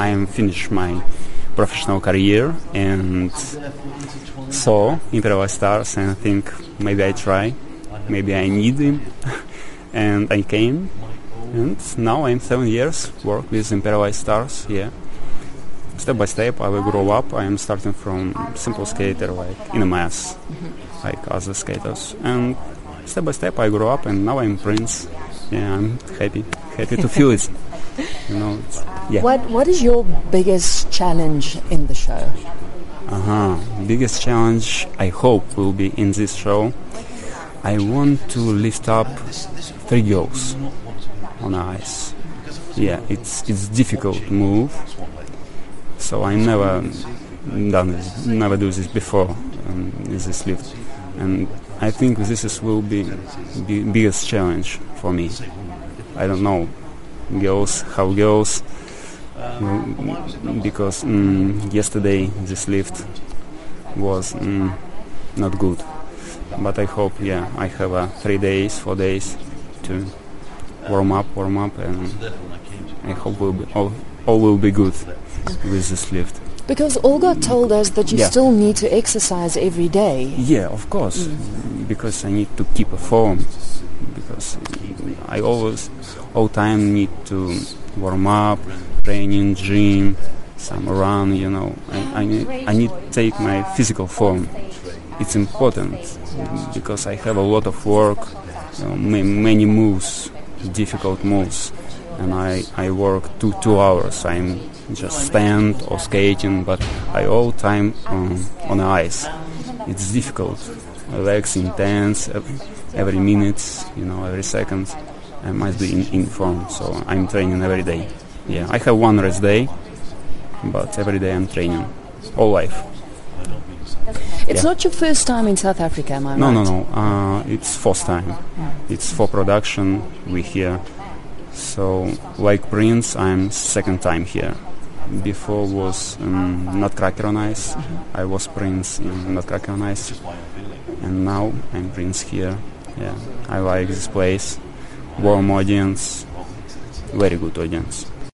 I am finished my professional career and saw Imperial Stars and I think maybe I try, maybe I need him, and I came. And now I'm seven years work with Imperial Stars. Yeah, step by step I will grow up. I am starting from simple skater like in a mass, mm-hmm. like other skaters, and step by step I grow up and now I'm prince. Yeah, I'm happy, happy to feel it. You know, yeah. What What is your biggest challenge in the show? Uh-huh. Biggest challenge I hope will be in this show. I want to lift up three girls on ice. Yeah, it's it's difficult move. So I never done this, never do this before um, in this lift, and I think this is will be the biggest challenge for me. I don't know girls how girls mm, because mm, yesterday this lift was mm, not good. But I hope, yeah, I have uh, three days, four days to warm up, warm up, and I hope will be, all, all will be good with this lift. Because Olga told us that you Yeah. still need to exercise every day. Yeah, of course, because I need to keep a form. Because I always, all time need to warm up, training, gym, some run. You know, I, I need I need take my physical form. It's important because I have a lot of work, you know, ma- many moves, difficult moves, and I I work two two hours. I'm just stand or skating, but I all time um, on ice. It's difficult. Legs intense every minute, you know, every second. I must be in, in form, so I'm training every day. Yeah, I have one rest day, but every day I'm training, all life. It's Yeah. not your first time in South Africa, am I No, right? no, no. Uh, it's fourth time. It's for production. We here. So, like Prince, I'm second time here. Before was um, Nutcracker on Ice. I was Prince in Nutcracker on Ice, and now I'm Prince here. Yeah, I like this place. Warm audience, very good audience.